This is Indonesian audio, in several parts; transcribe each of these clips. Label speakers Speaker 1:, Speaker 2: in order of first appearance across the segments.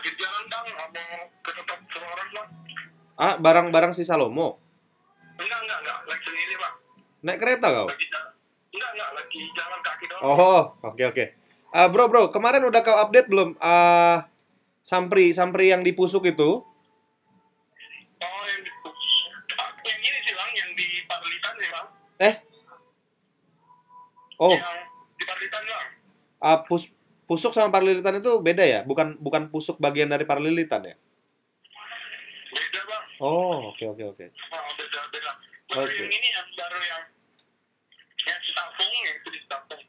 Speaker 1: lagi di jalan bang, mau ke tempat seorang bang.
Speaker 2: Ah, barang-barang si Salomo.
Speaker 1: Enggak, enggak, enggak, lagi sendiri bang.
Speaker 2: Naik kereta kau?
Speaker 1: Lagi jalan. Enggak, enggak, lagi jalan kaki doang.
Speaker 2: Oh, oke oke. Ah, bro, bro, kemarin udah kau update belum? Ah, Sampri, Sampri yang di Pusuk itu?
Speaker 1: Oh, yang di, ah, yang ini sih bang, yang di Parlitan sih bang.
Speaker 2: Eh? Oh,
Speaker 1: Yang di Parlitan bang.
Speaker 2: ah, pus, Pusuk sama Parlilitan itu beda ya? Bukan bukan Pusuk bagian dari Parlilitan ya?
Speaker 1: Beda bang.
Speaker 2: Oh, oke oke oke.
Speaker 1: Oh, beda, beda. Baru
Speaker 2: Oke.
Speaker 1: yang ini yang baru yang yang Citapung, yang itu di Citapung.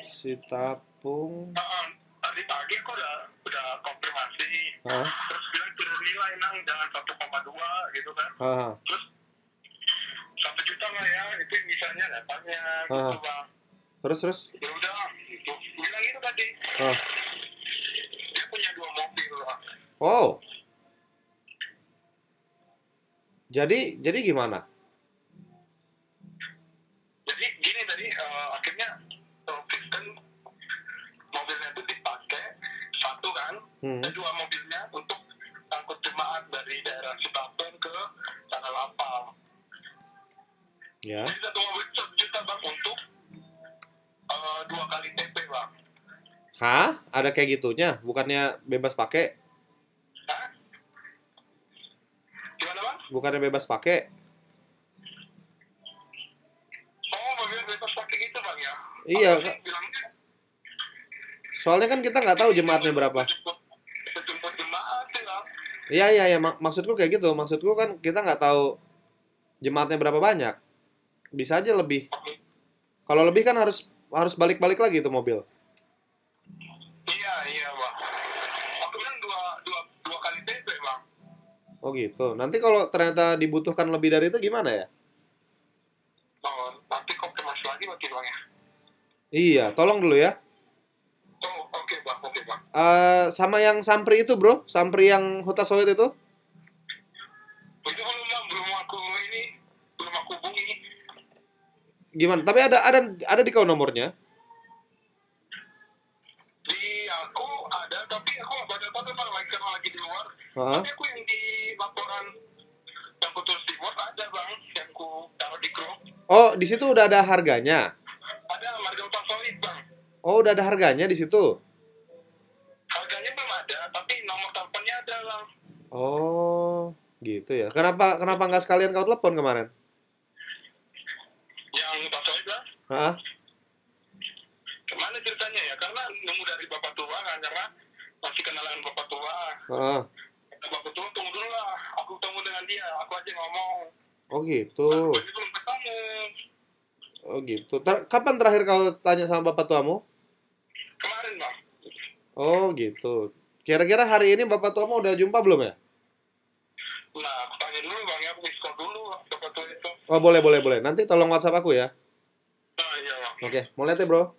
Speaker 2: Si Tapung.
Speaker 1: Ah, ah, tadi pagi aku udah udah konfirmasi.
Speaker 2: Hah?
Speaker 1: Terus bilang turun nilai nang jangan 1,2 gitu kan.
Speaker 2: Ah,
Speaker 1: Terus satu juta lah ya, itu misalnya datanya gitu
Speaker 2: Ah.
Speaker 1: bang.
Speaker 2: terus terus.
Speaker 1: Ya udah, gitu. Tadi.
Speaker 2: Ah.
Speaker 1: Dia punya dua mobil.
Speaker 2: Oh. Jadi jadi gimana?
Speaker 1: Jadi gini tadi eh, akhirnya Kristen mobilnya itu dipakai satu kan,
Speaker 2: Hmm.
Speaker 1: dan dua mobilnya untuk angkut jemaat dari daerah Citapung ke Tanah Lapang.
Speaker 2: Ya.
Speaker 1: Jadi satu mobil satu juta bang untuk eh, dua kali.
Speaker 2: Hah? Ada kayak gitunya? Bukannya bebas pakai?
Speaker 1: Gimana bang?
Speaker 2: Bukannya bebas pakai?
Speaker 1: Oh bebas pakai gitu bang ya?
Speaker 2: Iya,
Speaker 1: bilangnya
Speaker 2: Soalnya kan kita nggak tahu jemaatnya berapa. Iya iya iya mak- maksudku kayak gitu. Maksudku kan kita nggak tahu jemaatnya berapa banyak. Bisa aja lebih. Kalau lebih kan harus harus balik-balik lagi itu mobil.
Speaker 1: Iya iya bang. Aku bilang dua dua dua kali TP bang.
Speaker 2: Oh gitu. Nanti kalau ternyata dibutuhkan lebih dari itu gimana ya?
Speaker 1: Oh, nanti konfirmasi lagi berarti bang ya.
Speaker 2: Iya, tolong dulu ya.
Speaker 1: Oh oke bang oke bang.
Speaker 2: Eh sama yang Sampri itu bro, Sampri yang Huta Soit itu?
Speaker 1: Itu belum bang belum aku ini belum aku hubungi.
Speaker 2: Gimana? Tapi ada ada ada di kau nomornya?
Speaker 1: Luar.
Speaker 2: Hah?
Speaker 1: Tapi aku yang di laporan yang ku tulis di Word ada bang yang ku taruh di grup.
Speaker 2: Oh, di situ udah ada harganya.
Speaker 1: Ada marga utang solid bang.
Speaker 2: Oh, udah ada harganya di situ.
Speaker 1: Harganya belum ada tapi nomor teleponnya ada bang.
Speaker 2: Oh, gitu ya. Kenapa kenapa nggak sekalian kau telepon kemarin?
Speaker 1: Yang utang solid bang.
Speaker 2: Hah?
Speaker 1: Ke mana ceritanya ya? Karena nemu dari bapak tua kan karena masih kenalan bapak tua.
Speaker 2: Heeh.
Speaker 1: Kata bapak tua tunggu dulu lah. Aku tunggu dengan dia. Aku aja ngomong.
Speaker 2: Oh gitu.
Speaker 1: Aja belum ketemu.
Speaker 2: Oh gitu. Ter- kapan terakhir kau tanya sama bapak tuamu?
Speaker 1: Kemarin bang.
Speaker 2: Oh gitu. Kira-kira hari ini bapak tuamu udah jumpa belum ya?
Speaker 1: Nah, aku tanya dulu bang ya. Aku call dulu bapak tua itu.
Speaker 2: Oh boleh boleh boleh. Nanti tolong WhatsApp aku ya.
Speaker 1: Nah, iya bang.
Speaker 2: Oke, mau lihat ya bro.